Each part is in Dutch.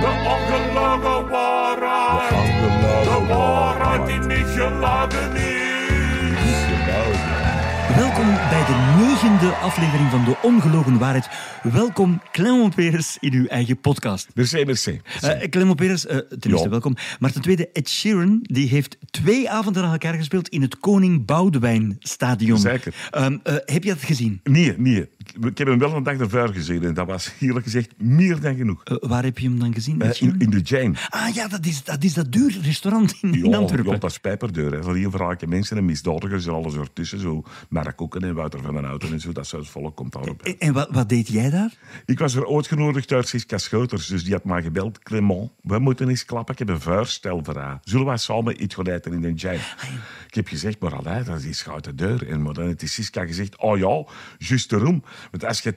De ongelogen waarheid. De waarheid die niet geladen. Welkom bij de negende aflevering van De Ongelogen Waarheid. Welkom, Clement Peres, in uw eigen podcast. Merci, merci. Uh, Clement Peres, uh, ten eerste Ja. welkom. Maar ten tweede, Ed Sheeran die heeft twee avonden aan elkaar gespeeld in het Koning Boudewijn Stadion. Zeker. Ehm, eh, heb je dat gezien? Nee, nee. Ik heb hem wel een dag ervoor gezien en dat was eerlijk gezegd meer dan genoeg. Eh, waar heb je hem dan gezien? Eh, in, in de Jane. Ah ja, dat is dat, is dat duur restaurant in, in Ja, Antwerpen. ja, dat is pijperdeur. Hè. Alleen vragen mensen en misdadigers en alles ertussen. Zo Mark Koeken en Wouter van den Houten en zo. Dat soort volk komt daarop. En, en wat, wat deed jij daar? Ik was er ooit genodigd door Siska Schouters, dus die had mij gebeld. Clement, we moeten eens klappen. Ik heb een voorstel voor haar. Zullen wij samen iets gaan eten in de Jane? Ik heb gezegd, maar allee, dat is gouden deur. En maar dan heeft Siska gezegd, oh ja, juist daarom. Want als je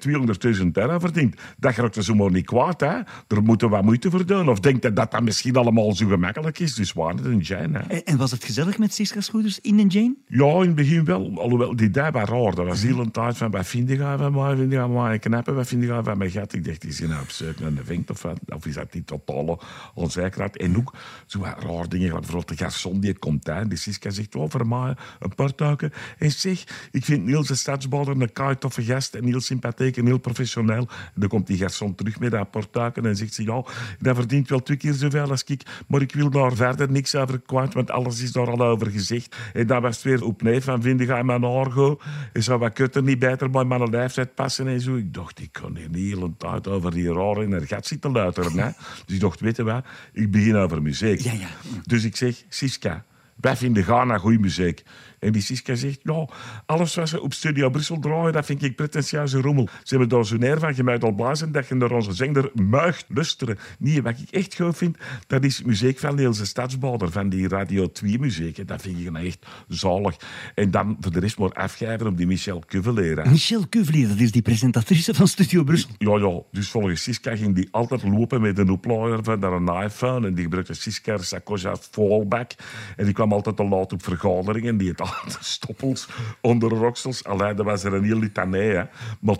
200.000 euro verdient, dat raakt er zomaar niet kwaad, hè. Daar moeten we wat moeite voor doen. Of denkt je dat dat misschien allemaal zo gemakkelijk is? Dus waar in de Jane. En, en was het gezellig met Siska Schouders in de Jane? Ja, in het begin wel. Alhoewel, die dag raar. Dat was heel een tijd van, wat vind je van mij? Vind je van mij knappen? Wat vind je van mijn gat? Ik dacht, is hij nou op zoek naar een vink of wat? Of is dat die totale onzekerheid? En ook zo wat raar dingen. Bijvoorbeeld de garçon die komt aan. Die Siska zegt, oh, voor mij een partuiken. En zeg, ik vind Niels de stadsbader een kei toffe gast. En heel sympathiek en heel professioneel. Dan komt die garçon terug met dat partuiken. En zegt ze, ja, dat verdient wel twee keer zoveel als ik. Maar ik wil daar verder niks over kwijt. Want alles is daar al over gezegd. En dat was weer opnieuw van, vind je mijn haar go? En zou wat kutter niet beter bij mijn leeftijd passen en zo. Ik dacht, ik kan hier niet hele tijd over die rare gat zitten luisteren. Hè? Dus ik dacht, weet je wat? Ik begin over muziek. Ja, ja. Dus ik zeg, Siska, wij vinden Ghana goede muziek. En die Siska zegt, ja, alles wat ze op Studio Brussel draaien, dat vind ik pretentieuze rommel. Ze hebben daar zo'n air van, je mag al blazen, dat je naar onze zender muigt luisteren. Nee, wat ik echt goed vind, dat is muziek van Nielse Stadsbader, van die Radio 2-muziek. En Dat vind ik nou echt zalig. En dan voor de rest maar afgeven op die Michel Cuvelier. hè. Michelle Cuvelier, dat is die presentatrice van Studio Brussel. Ja, ja. Dus volgens Siska ging die altijd lopen met een oplader van een iPhone. En die gebruikte Siska Sakoja fallback. En die kwam altijd te laat op vergaderingen. Die stoppels onder de roksels. Allee, dat was er een heel litanij. Hè. Maar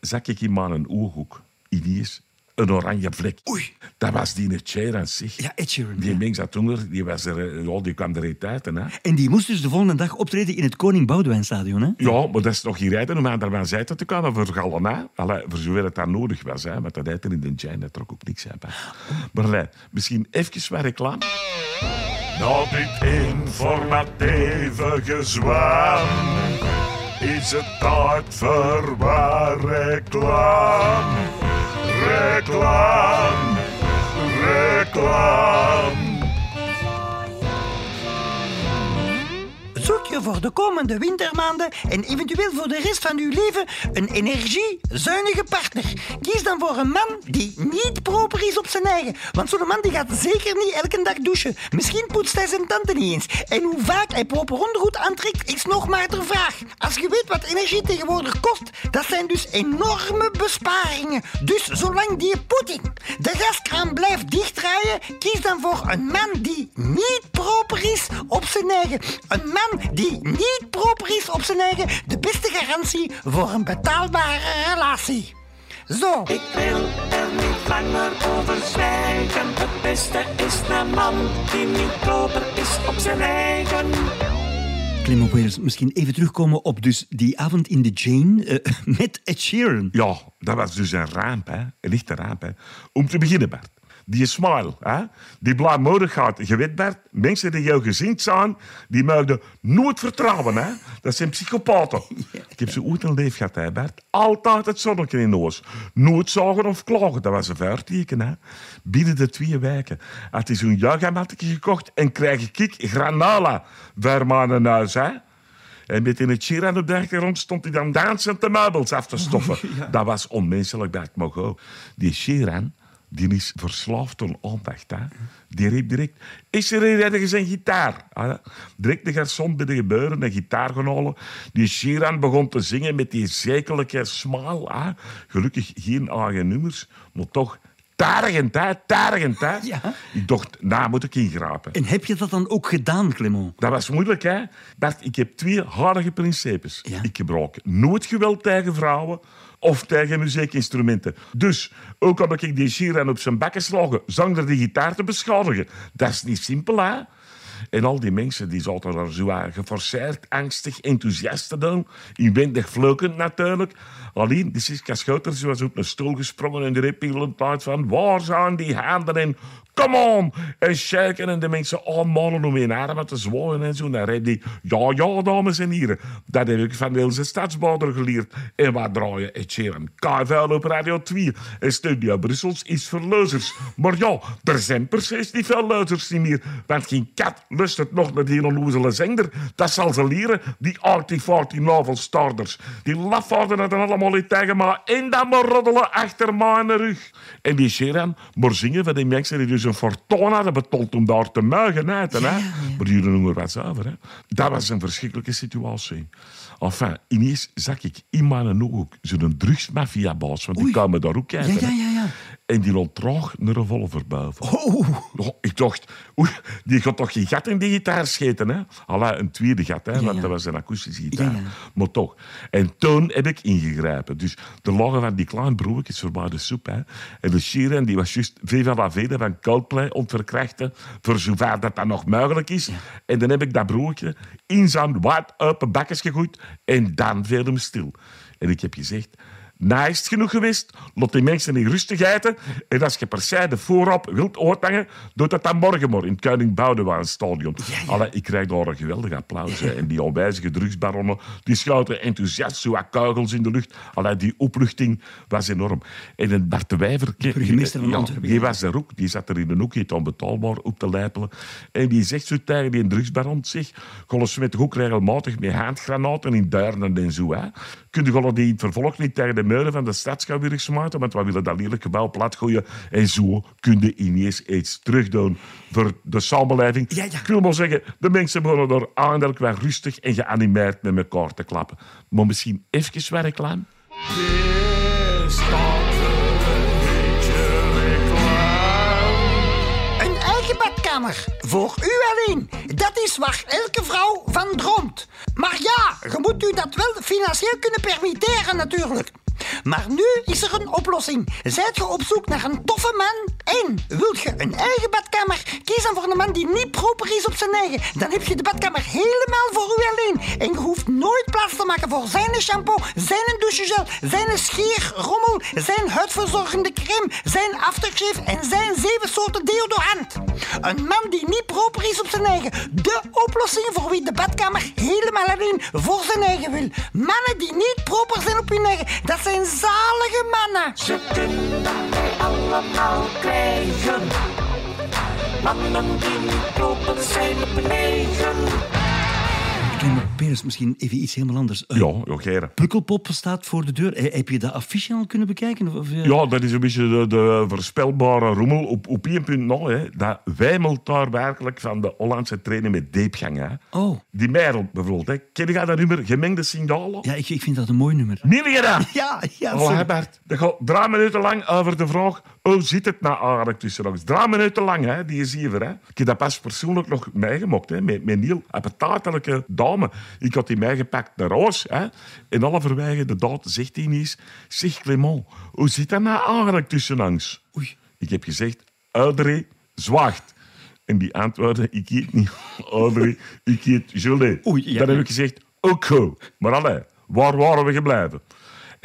zag ik in mijn ooghoek ineens een oranje vlek. Oei. Dat was die Cheran, zeg. Ja, Ed Sheeran. Die ja. mens dat toen, die, was er, eh, ja, die kwam er niet uit. Hè. En die moest dus de volgende dag optreden in het Koning Boudewijn Stadion, hè? Ja, maar dat is nog geen rijden om aan van zijde te komen voor Galena. Voor zover het daar nodig was. Hè. Want dat eten in de dat trok ook niks uit. hè. Maar allee, misschien even wat reclame. Na dit informatieve gezwam is het tijd voor wat reclame. Reclame, reclame. Voor de komende wintermaanden en eventueel voor de rest van uw leven een energiezuinige partner. Kies dan voor een man die niet proper is op zijn eigen. Want zo'n man die gaat zeker niet elke dag douchen. Misschien poetst hij zijn tanden niet eens. En hoe vaak hij proper ondergoed aantrekt, is nog maar de vraag. Als je weet wat energie tegenwoordig kost, dat zijn dus enorme besparingen. Dus zolang die Poetin de gaskraan blijft dichtdraaien, kies dan voor een man die niet proper is op zijn eigen. Een man die niet proper is op zijn eigen. De beste garantie voor een betaalbare relatie. Zo. Ik wil er niet langer over zwijgen. Het beste is een man die niet proper is op zijn eigen. Clement Peres, misschien even terugkomen op dus die avond in de Jane eh, met Ed Sheeran. Ja, dat was dus een ramp, hè. een echte ramp. Hè. Om te beginnen, Bert. Die smile, hè? die blijmoedigheid. Je weet, Bert, mensen die jou gezien zijn, die mogen nooit vertrouwen. Hè? Dat zijn psychopaten. Ik heb ze ooit een leef gehad, hè, Bert. Altijd het zonnetje in de oos. Nooit zagen of klagen. Dat was een vuurteken. Hè? Binnen de twee weken had hij zo'n yogamatje gekocht en krijg ik granola voor mijn huis. Hè? En met in het Chiran op de achtergrond stond hij dan dansend de meubels af te stoffen. Dat was onmenselijk, Bert Mogo. Die Chiran, die is verslaafd aan aandacht. Hè? Die riep direct, is er hier ergens een gitaar? Ah, ja. Direct de garçon bij de gebeuren een gitaar. Die Chiran begon te zingen met die zekelijke smaal. Hè? Gelukkig geen eigen nummers, maar toch Tergend, hè? Hè? Ja. Ik dacht, nou moet ik ingrapen. En heb je dat dan ook gedaan, Clement? Dat was moeilijk, hè? Bert, ik heb twee harde principes. Ja. Ik gebruik nooit geweld tegen vrouwen of tegen muziekinstrumenten. Dus, ook al heb ik die Shiran op zijn bekken slagen zonder de gitaar te beschadigen. Dat is niet simpel, hè? En al die mensen die zaten er zo geforceerd, angstig, enthousiast te doen. Inwendig vleukend natuurlijk. Alleen, die Siska Schouters was op een stoel gesprongen en de rippelend uit van... Waar zijn die handen en come on! En shaken en de mensen aanmanen om in armen te zwaaien en zo. Dan riep die, ja, ja, dames en heren. Dat heb ik van de Else Stadsbouwer geleerd. En wat draaien Ed Sheeran, KVL op Radio 2. En Studio Brussels is voor lezers. Maar ja, er zijn precies niet veel lezers niet meer. Want geen kat lust nog naar die onnozele zender. Dat zal ze leren, die arty-farty navelstarders. Die lafaarden het allemaal niet tegen maar en dan maar roddelen achter mijn rug. En die Sheeran, maar zingen van die mensen die dus een fortuin hadden betaald om daar te muigen uit. Hè? Maar die noemen wat zuiver. Hè? Dat was een verschrikkelijke situatie. Enfin, ineens zag ik in mijn oog zo'n drugsmafia-baas, want die kwamen daar ook kijken. Ja, ja, ja, ja. En die loopt traag een revolver boven. Oh, Oh, ik dacht, oei, die gaat toch geen gat in die gitaar scheten, hè? Alla, een tweede gat, hè? want ja. dat was een akoestische gitaar. Ja. Maar toch. En toen heb ik ingegrepen. Dus de lagen van die kleine broertjes voorbij de soep. Hè? En de Sheeran, die was juist Viva la Vida van Coldplay ontverkrachten, voor zover dat dat nog mogelijk is. En dan heb ik dat broertje in zijn wide open bakjes gegooid en dan viel hem stil. En ik heb gezegd... Het genoeg geweest. Laat die mensen niet rustig eten. En als je per se de voorop wilt uithangen, doe dat dan morgen maar in het Koning Boudewijn stadion. Allee, ik krijg daar een geweldig applaus. En die onwijzige drugsbaronnen, die schoten enthousiast zo wat kogels in de lucht. Allee, die opluchting was enorm. En een Bart de Wijver... Burgemeester van ja, Antwerpen, Die ja. was er ook. Die zat er in een hoekje onbetaalbaar op te lijpelen. En die zegt zo tegen die drugsbaron, zeg, gaan ze met toch ook regelmatig met handgranaten in duinen en zo, hè? Kun je gewoon die vervolg niet tegen de muren van de stadschouwburg smijten, want we willen dat lelijk gebouw platgooien. En zo kun je ineens iets terugdoen voor de samenleving. Ja, ja. Ik wil maar zeggen, de mensen begonnen er eindelijk wel rustig en geanimeerd met elkaar te klappen. Maar misschien even wat reclame? Voor u alleen. Dat is waar elke vrouw van droomt. Maar ja, je moet u dat wel financieel kunnen permitteren natuurlijk. Maar nu is er een oplossing. Zijt je op zoek naar een toffe man en wilt je een eigen badkamer? Kies dan voor een man die niet proper is op zijn eigen. Dan heb je de badkamer helemaal voor u alleen. En je hoeft nooit plaats te maken voor zijn shampoo, zijn douchegel, zijn schierrommel, zijn huidverzorgende crème, zijn aftershave en zijn zeven soorten deodorant. Een man die niet proper is op zijn eigen. De oplossing voor wie de badkamer helemaal alleen voor zijn eigen wil. Mannen die niet proper zijn op hun eigen. Dat zijn zalige mannen. Ze kunnen mij allemaal krijgen. Mannen die niet proper zijn. Clement Peres, misschien even iets helemaal anders. Eh, Ja, ja, Geren. Pukkelpop staat voor de deur. Eh, Heb je dat affiche al kunnen bekijken? Of, eh? Ja, dat is een beetje de, de voorspelbare rommel op, op één punt nog. Hè. Dat wijmelt daar werkelijk van de Hollandse trainen met diepgang. Hè. Oh, Die Merel bijvoorbeeld. Hè. Ken je dat nummer? Gemengde signalen? ja, ik, ik vind dat een mooi nummer. Meen je dat? Ja, ja, Oh, Bert. Dat gaat drie minuten lang over de vraag... Hoe zit het nou eigenlijk tussen ons? Drie minuten lang, hè, die is hier. Hè. Ik heb dat pas persoonlijk nog meegemaakt. Hè, met, met Niel, een dame. Ik had die meegepakt naar huis. Hè. En halverwege de daad zegt hij eens... Zeg, Clement, hoe zit dat nou eigenlijk tussen ons? Oei. Ik heb gezegd... Audrey zwaagt. En die antwoordde... Ik eet niet Audrey, ik eet gelé. Oei, ja, Dan heb ik gezegd... Oké, maar allee, waar waren we gebleven?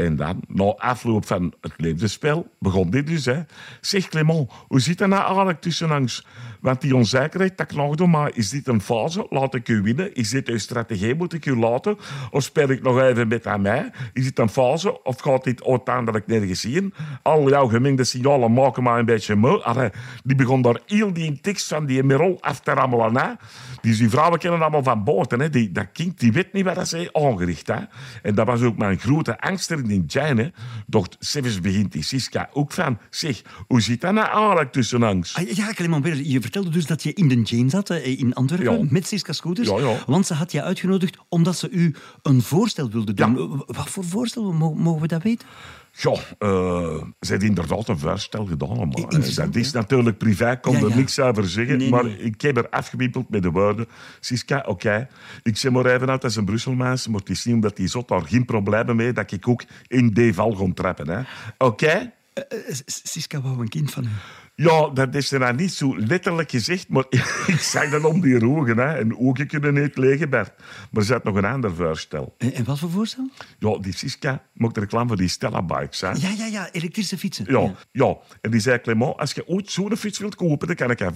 En dan, na afloop van het levensspel, begon dit dus. Hè. Zeg Clement, hoe zit het nou eigenlijk tussen ons? Want die onzekerheid, dat nog doe, maar is dit een fase? Laat ik u winnen? Is dit uw strategie? Moet ik u laten? Of speel ik nog even met aan mij? Is dit een fase? Of gaat dit uiteindelijk nergens zien? Al jouw gemengde signalen maken mij een beetje moe. Die begon daar heel die tekst van die Merol af te rammelen. Dus die vrouwen kennen allemaal van boord. Hè. Die, dat kind die weet niet wat dat zij aangericht. Hè. En dat was ook mijn grote angst in Jane. Doch zelfs begint die Siska ook van... Zeg, hoe zit dat nou eigenlijk tussen ons? Ah, ja, Clement Peres, je vertelde dus dat je in de Jane zat eh, in Antwerpen Ja. met Siska Scooters. Ja, ja. Want ze had je uitgenodigd omdat ze u een voorstel wilde doen. Wat voor voorstel? Mo- Mogen we dat weten? Ja, eh, ze heeft inderdaad een voorstel gedaan. Maar, eh, dat is natuurlijk privé, ik kon Ja, er ja. niks over zeggen. Nee, maar nee. ik heb er afgewimpeld met de woorden. Siska, oké, ik zeg maar even uit als een Brusselmens, maar het is niet omdat die zot daar geen problemen mee dat ik ook in die val ga trappen. Oké? Eh, Siska wou een kind van u. Ja, dat is er nou niet zo letterlijk gezegd, maar ik zag dat om die ogen. Hè. En ogen kunnen niet liggen, Bert. Maar er zat nog een ander voorstel. En, en wat voor voorstel? Ja, die Siska maakt reclame voor die Stella-bikes. Hè. Ja, ja, ja, elektrische fietsen. Ja, ja. En die zei Clement, als je ooit zo'n fiets wilt kopen, dan kan ik je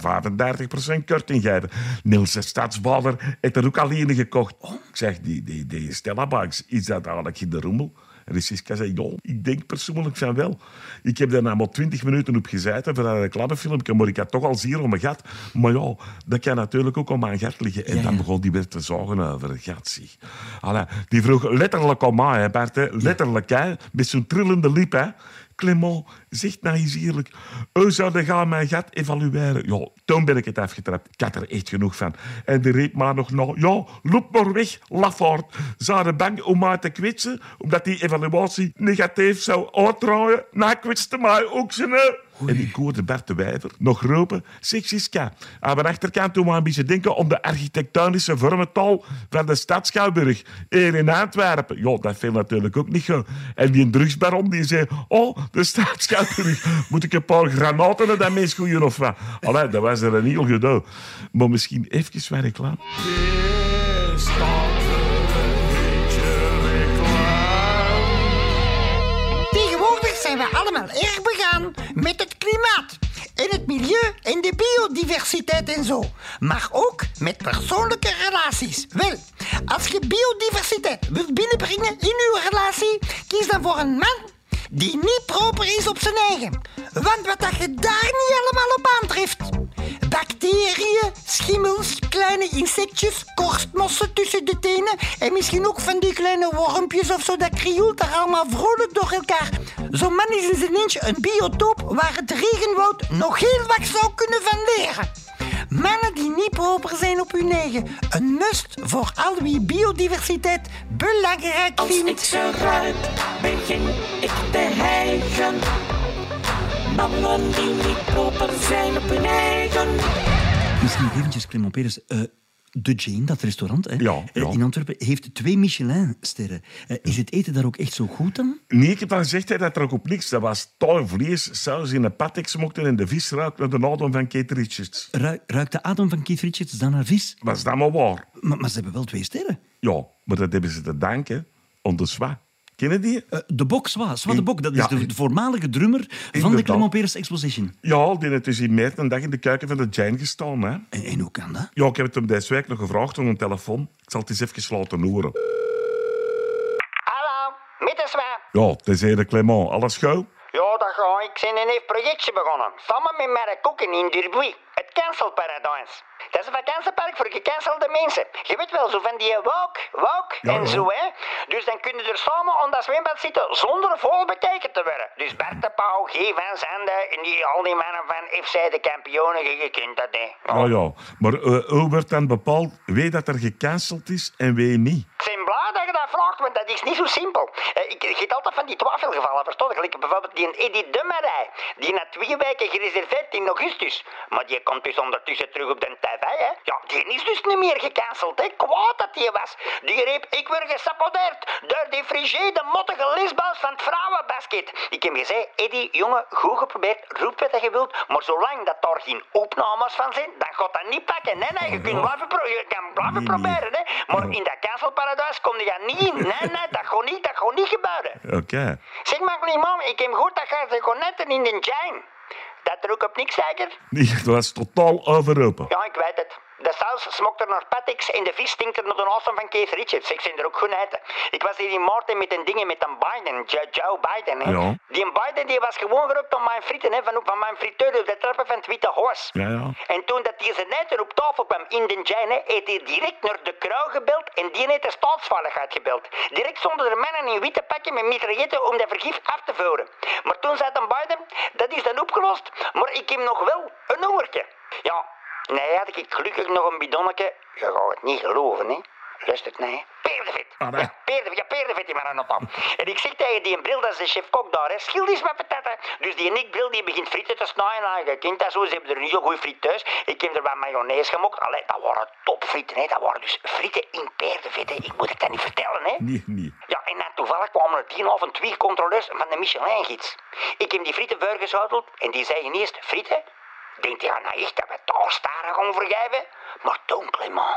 35% korting geven. Niels, de stadsbader, heeft er ook al een gekocht. Ik zeg, die, die, die Stella Bikes, is dat eigenlijk in de rommel? En Siska zei, ik denk persoonlijk van wel. Ik heb daar nou maar 20 minuten op gezeten voor dat reclamefilmpje, maar ik had toch al zeer om mijn gat. Maar ja, dat kan natuurlijk ook om mijn gat liggen. En Ja, dan begon die weer te zagen over het gat, die vroeg letterlijk om mij, hè. Hè. Letterlijk, hè. Met zo'n trillende lip, hè. Clement, zeg nou eens eerlijk. U zou de gaan mijn gat evalueren. Ja, toen ben ik het afgetrapt. Ik had er echt genoeg van. En die riep maar nog na. Ja, loop maar weg, lafaard. Waren bang om mij te kwetsen, omdat die evaluatie negatief zou uitdraaien. Nou, kwetste mij ook zijn. En ik hoorde Bert de Wijver nog roepen, zeg Siska, aan mijn achterkant doen we een beetje denken om de architectonische vormentaal van de stad Schouwburg hier in Antwerpen. Ja, dat viel natuurlijk ook niet goed. En die drugsbaron die zei, oh, de stad Schouwburg, moet ik een paar granaten naar dat mens gooien of wat? Allee, dat was er een heel gedoe. Maar misschien even wat reclame. Tegenwoordig zijn we allemaal erg en de biodiversiteit en zo. Maar ook met persoonlijke relaties. Wel, als je biodiversiteit wilt binnenbrengen in uw relatie, kies dan voor een man die niet proper is op zijn eigen. Want wat dat je daar niet allemaal op aantreft. Bacteriën, schimmels, kleine insectjes, korstmossen tussen de tenen en misschien ook van die kleine wormpjes of zo, dat krioelt daar allemaal vrolijk door elkaar. Zo'n man is in zijn eentje een biotoop waar het regenwoud nog heel wat zou kunnen van leren. Mannen die niet proper zijn op hun eigen. Een must voor al wie biodiversiteit belangrijk Als ik vindt. ze ruik, begin ik te hijgen. Mannen die niet proper zijn op hun eigen. Misschien nog eventjes, Clement Peres. eh, de Jane, dat restaurant hè, Ja, eh, ja. in Antwerpen, heeft twee Michelin-sterren. Eh, is het eten daar ook echt zo goed dan? Nee, ik heb dan gezegd hè, dat er ook op niks. Dat was taal vlees, saus in een patek smokten en de vis ruikt naar de adem van Kate Richards. Ru- ruikt de adem van Keith Richards dan naar vis? Was dat maar waar? Maar, maar ze hebben wel twee sterren. Ja, maar dat hebben ze te danken aan de zwa. Kennen die? Eh, de Bok de Bok, dat is Ja. de voormalige drummer van de. Clement Peres Exposition. Ja, die heeft dus in Meert een dag in de keuken van de Jane gestaan. Hè? En, en hoe kan dat? Ja, ik heb het hem deze week nog gevraagd aan een telefoon. Ik zal het eens even laten horen. Hallo, met de zwaar. Ja, het is hier de Clement. Alles goed? Ja, dat ga ik. Ik ben een nieuw projectje begonnen. Samen met Mark Koeken in Durbuy. Het Cancel Paradise. Dat is een vakantiepark voor gecancelde mensen. Je weet wel, zo van die walk, walk Ja, en ja. zo, hè. Dus dan kunnen er samen aan dat zwembad zitten zonder vol bekeken te worden. Dus Bert de Pauw, G. van en die, al die mannen van FC de kampioenen, je, kent dat, hè. Ja, ja. Maar eh, hoe wordt dan bepaald wie dat er gecanceld is en wie niet? Ik ben blij dat je dat is niet zo simpel. Eh, Ik, heb altijd van die twijfelgevallen, verstond je? Gelijk bijvoorbeeld die Eddie Dummerij. Die na twee weken gereserveerd in augustus. Maar die komt dus ondertussen terug op de tv, hè? Ja, die is dus niet meer gecanceld, hè? Kwaad dat die was. Die riep, ik word gesaboteerd door die frigé, de mottige lisbals van het vrouwenbasket. Ik heb gezegd, Eddie, jongen, goed geprobeerd, roep wat je wilt. Maar zolang dat daar geen opnames van zijn, dan gaat dat niet pakken. Nee, nee, je kunt blijven, pro- je kan blijven proberen, hè? Maar in dat cancelparadijs kom je niet in. Nee, nee, dat gaat niet, dat gaat niet gebeuren. Oké. Zeg maar, man, ik heb gehoord dat je ze netten in de Jane. Dat er ook op niks zeker? Nee, het was totaal overopen. Ja, ik weet het. De saus smokt er naar patix en de vis stinkt er naar de awesome van Keith Richards. Ik zijn er ook goed eten. Ik was hier in Maarten met een dingen met een Biden, Jo- Joe Biden. Hè. Ja. Die Biden die was gewoon geroepen om mijn frieten, hè, van, van mijn friteur op de trappen van het Witte Horse. Ja, ja. En toen dat hij zijn eten op tafel kwam in de Jane, heeft hij direct naar de krauw gebeld en die heeft de staatsveiligheid gebeld. Direct stonden er mannen in witte pakken met mitrailletten om dat vergif af te voeren. Maar toen zei een Biden, dat is dan opgelost, maar ik heb nog wel een hongertje. Ja, nee, had ik gelukkig nog een bidonnetje. Je gaat het niet geloven, hè. luistert, nee. Peerdevet. Ah, nee. Ja, peerdevet, ja, peerdevet die maar aan op aan. En ik zeg tegen die bril, dat is de chef-kok daar, hè. Schil eens met patatten. Dus die Nick bril, die begint frieten te snijden. Nou, je kent dat zo, ze hebben er een heel goede friet thuis. Ik heb er wat mayonaise gemokt. Allee, dat waren topfrieten, hè. Dat waren dus frieten in peerdevet, hè. Ik moet het dan niet vertellen, hè. Nee, nee. Ja, en dan toevallig kwamen er die avond twee controleurs van de Michelin-gids. Ik heb die frieten voorgeschoten en die zeiden eerst, frieten? Denkt hij nou echt dat we toch staren gaan vergeven? Maar toen, Clement,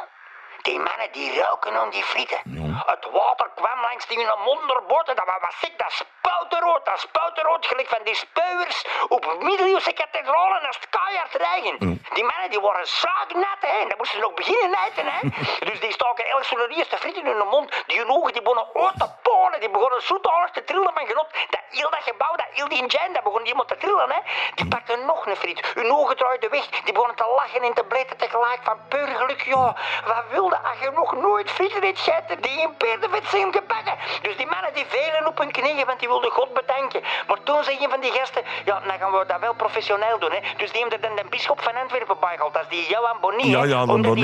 die mannen die ruiken om die frieten. Het water kwam langs die hun mond naar boven, dat was ziek, dat spoutenrood, dat spoutenrood, gelijk van die spuiers op middeleeuwse kathedralen als het keihard regen. Die mannen die waren zaaknat, hè, en dan moesten ze nog beginnen eten, hè. dus die staken elk zo'n eerste friet in hun mond, die hun ogen die begonnen uit te polen, die begonnen zoetalig te trillen van genot. Dat heel dat gebouw, dat heel die engine, dat begon helemaal te trillen, hè. Die pakten nog een friet, hun ogen draaiden weg, die begonnen te lachen en te bleten tegelijk van puur geluk, ja. Wat wilde als je nog nooit frieten hebt gegeten die in peerdevet zijn gebakken? Dus die mannen die velen op hun knieën, want die wilden God bedanken. Maar toen zei een van die gasten, ja, dan gaan we dat wel professioneel doen, hè. Dus die hebben er dan de bisschop van Antwerpen bij gehaald, dat is die Johan Bonny, Ja, ja, Omdat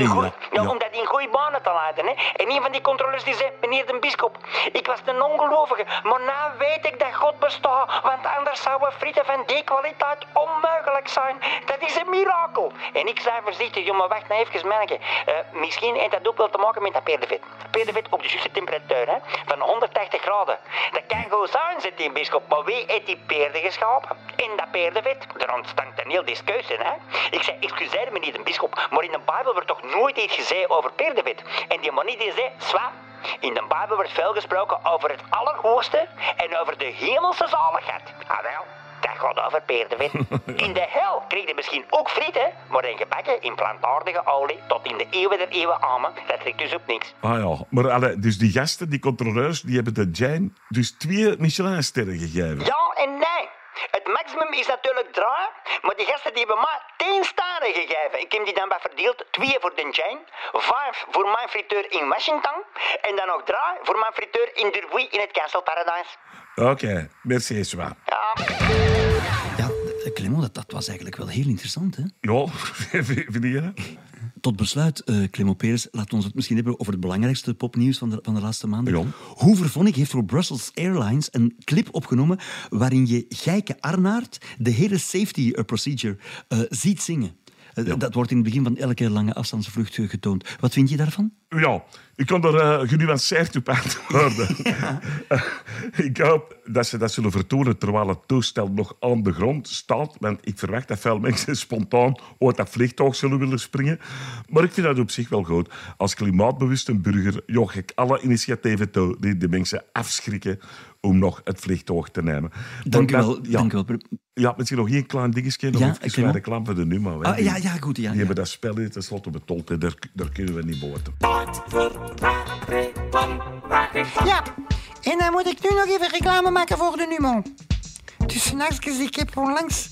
ja. om dat in goede banen te laten. Hè. En een van die controleurs die zei, meneer de bischop, ik was een ongelovige, maar nu weet ik dat God bestaat, want anders zouden frieten van die kwaliteit onmogelijk zijn. Dat is een mirakel. En ik zei voorzichtig, jongen, wacht nou even, manneke. Eh, misschien dat ook wel te maken met dat peerdevet. Peerdevet op de juiste temperatuur, hè, van 180 graden. Dat kan goed zijn, zegt die bischop, maar wie heeft die peerden geschapen? In dat peerdevet. Er ontstond een heel discussie, hè. Ik zei, excuseer meneer de bischop, maar in de Bijbel wordt toch nooit iets gezegd over peerdevet? En die man die zei, zwa, in de Bijbel wordt veel gesproken over het Allerhoogste en over de hemelse zaligheid. Ah gaat over peerdevet. In de hel kreeg je misschien ook frieten, maar dan gebakken in plantaardige olie tot in de eeuwen der eeuwen amen. Dat trekt dus op niks. Ah ja, maar allee, dus die gasten, die controleurs, die hebben de Jane dus twee Michelin-sterren gegeven. Ja en nee. Het maximum is natuurlijk drie, maar die gasten die hebben maar tien sterren gegeven. Ik heb die dan wat verdeeld. Twee voor de Jane, vijf voor mijn friteur in Washington en dan nog drie voor mijn friteur in Durbuy in het Castle Paradise. Oké, merci, Swa. Ja. Dat, dat was eigenlijk wel heel interessant, hè? Ja, vind je dat? Tot besluit, Clement Peres, laten we ons het misschien hebben over het belangrijkste popnieuws van de, van de laatste maanden. Ja. Hoe Vervonnik heeft voor Brussels Airlines een clip opgenomen waarin je Gijke Arnaert de hele safety eh, procedure eh, ziet zingen. Eh, Dat wordt in het begin van elke lange afstandsvlucht eh, getoond. Wat vind je daarvan? Ja, ik kan er eh, genuanceerd op antwoorden. ik hoop dat ze dat zullen vertonen terwijl het toestel nog aan de grond staat. Want ik verwacht dat veel mensen spontaan uit dat vliegtuig zullen willen springen. Maar ik vind dat op zich wel goed. Als klimaatbewuste burger joch ik alle initiatieven toe die de mensen afschrikken om nog het vliegtuig te nemen. Dank u wel. Ja, Dank u wel. ja, misschien nog één klein dingetje. Nog Ja, even de klant van de Numa. hè. Ah, Die- ja, ja, goed. Ja, Die ja. hebben dat spel in tenslotte betold. hè. Daar, daar kunnen we niet boten. Voor reclame. Ja, en dan moet ik nu nog even reclame maken voor de Numo. Dus nachtjes, ik heb onlangs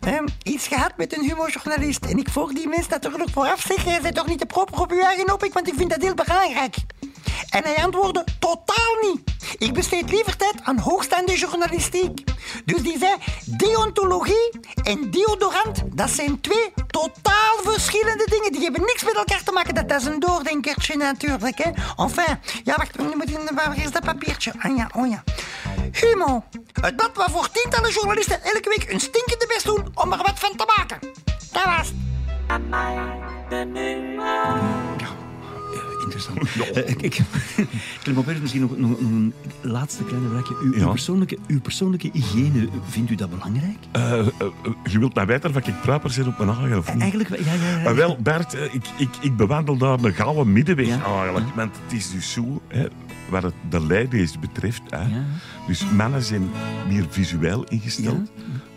ehm, iets gehad met een humorjournalist. En ik volg die mens natuurlijk vooraf zeggen, jij bent toch niet de proper op uw eigen op, want ik vind dat heel belangrijk. En hij antwoordde, totaal niet. Ik besteed liever tijd aan hoogstaande journalistiek. Dus die zei, deontologie en deodorant, dat zijn twee totaal verschillende dingen. Die hebben niks met elkaar te maken. Dat is een doordenkertje natuurlijk, hè. Enfin, ja, wacht, nu moet ik, waar is dat papiertje? Ah ja, oh ja. Humo, het blad waarvoor tientallen journalisten elke week hun stinkende best doen om er wat van te maken. Dat was het. Interessant. Eh, ik, ik, Clement misschien nog, nog, nog een laatste kleine vraagje. Uw, uw persoonlijke, uw persoonlijke hygiëne, vindt u dat belangrijk? Eh, eh, je wilt mij weten of ik proper zit op mijn eigen of niet? Eigenlijk, wel- ja, ja, ja. Maar wel, Bert, ik, ik, ik bewandel daar een gouden middenweg Ja, eigenlijk. Want het is dus zo, hè, wat het de ladies betreft. Hè, Ja. Dus mannen zijn meer visueel ingesteld.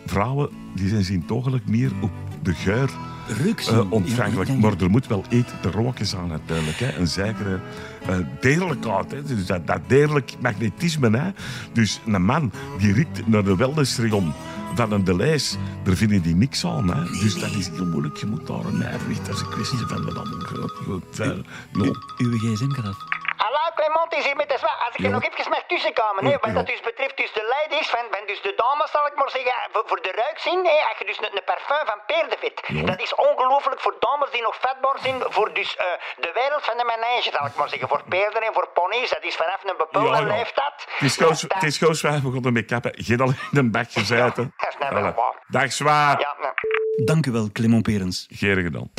Vrouwen die zijn zintuigelijk meer op de geur Zien. eh, ontvankelijk. Ja. Maar er moet wel eten te roken zijn natuurlijk. Hè. Een zekere eh degelijkheid. Hè. Dus dat, dat degelijk magnetisme. Hè. Dus een man die riekt naar de wellnessrayon van een Deleis, daar vinden die niks aan. Hè. Dus dat is heel moeilijk. Je moet daar een evenwicht. Dat is een kwestie van groot. goed, eh. Uw gsm gaat af. Hallo Clement is hier met de zwaar. Als ik er nog even mag tussenkomen, hè, wat dat dus betreft dus de ladies, van, van dus de dames zal ik maar zeggen, voor, voor de ruikzin, hè, als je dus een, een parfum van peerdevet, dat is ongelooflijk voor dames die nog vatbaar zijn, voor dus eh, de wereld van de manege, zal ik maar zeggen, voor peerden en voor ponies, dat is vanaf een bepaalde Ja, ja. leeftijd. Het is gewoon, is zwaar begonnen met kappen. Geen al in een bak gezeten. dat is nou wel Voilà. waar. Dag zwaar. Ja, nou. Dank u wel, Clement Perens. Geen gedaan.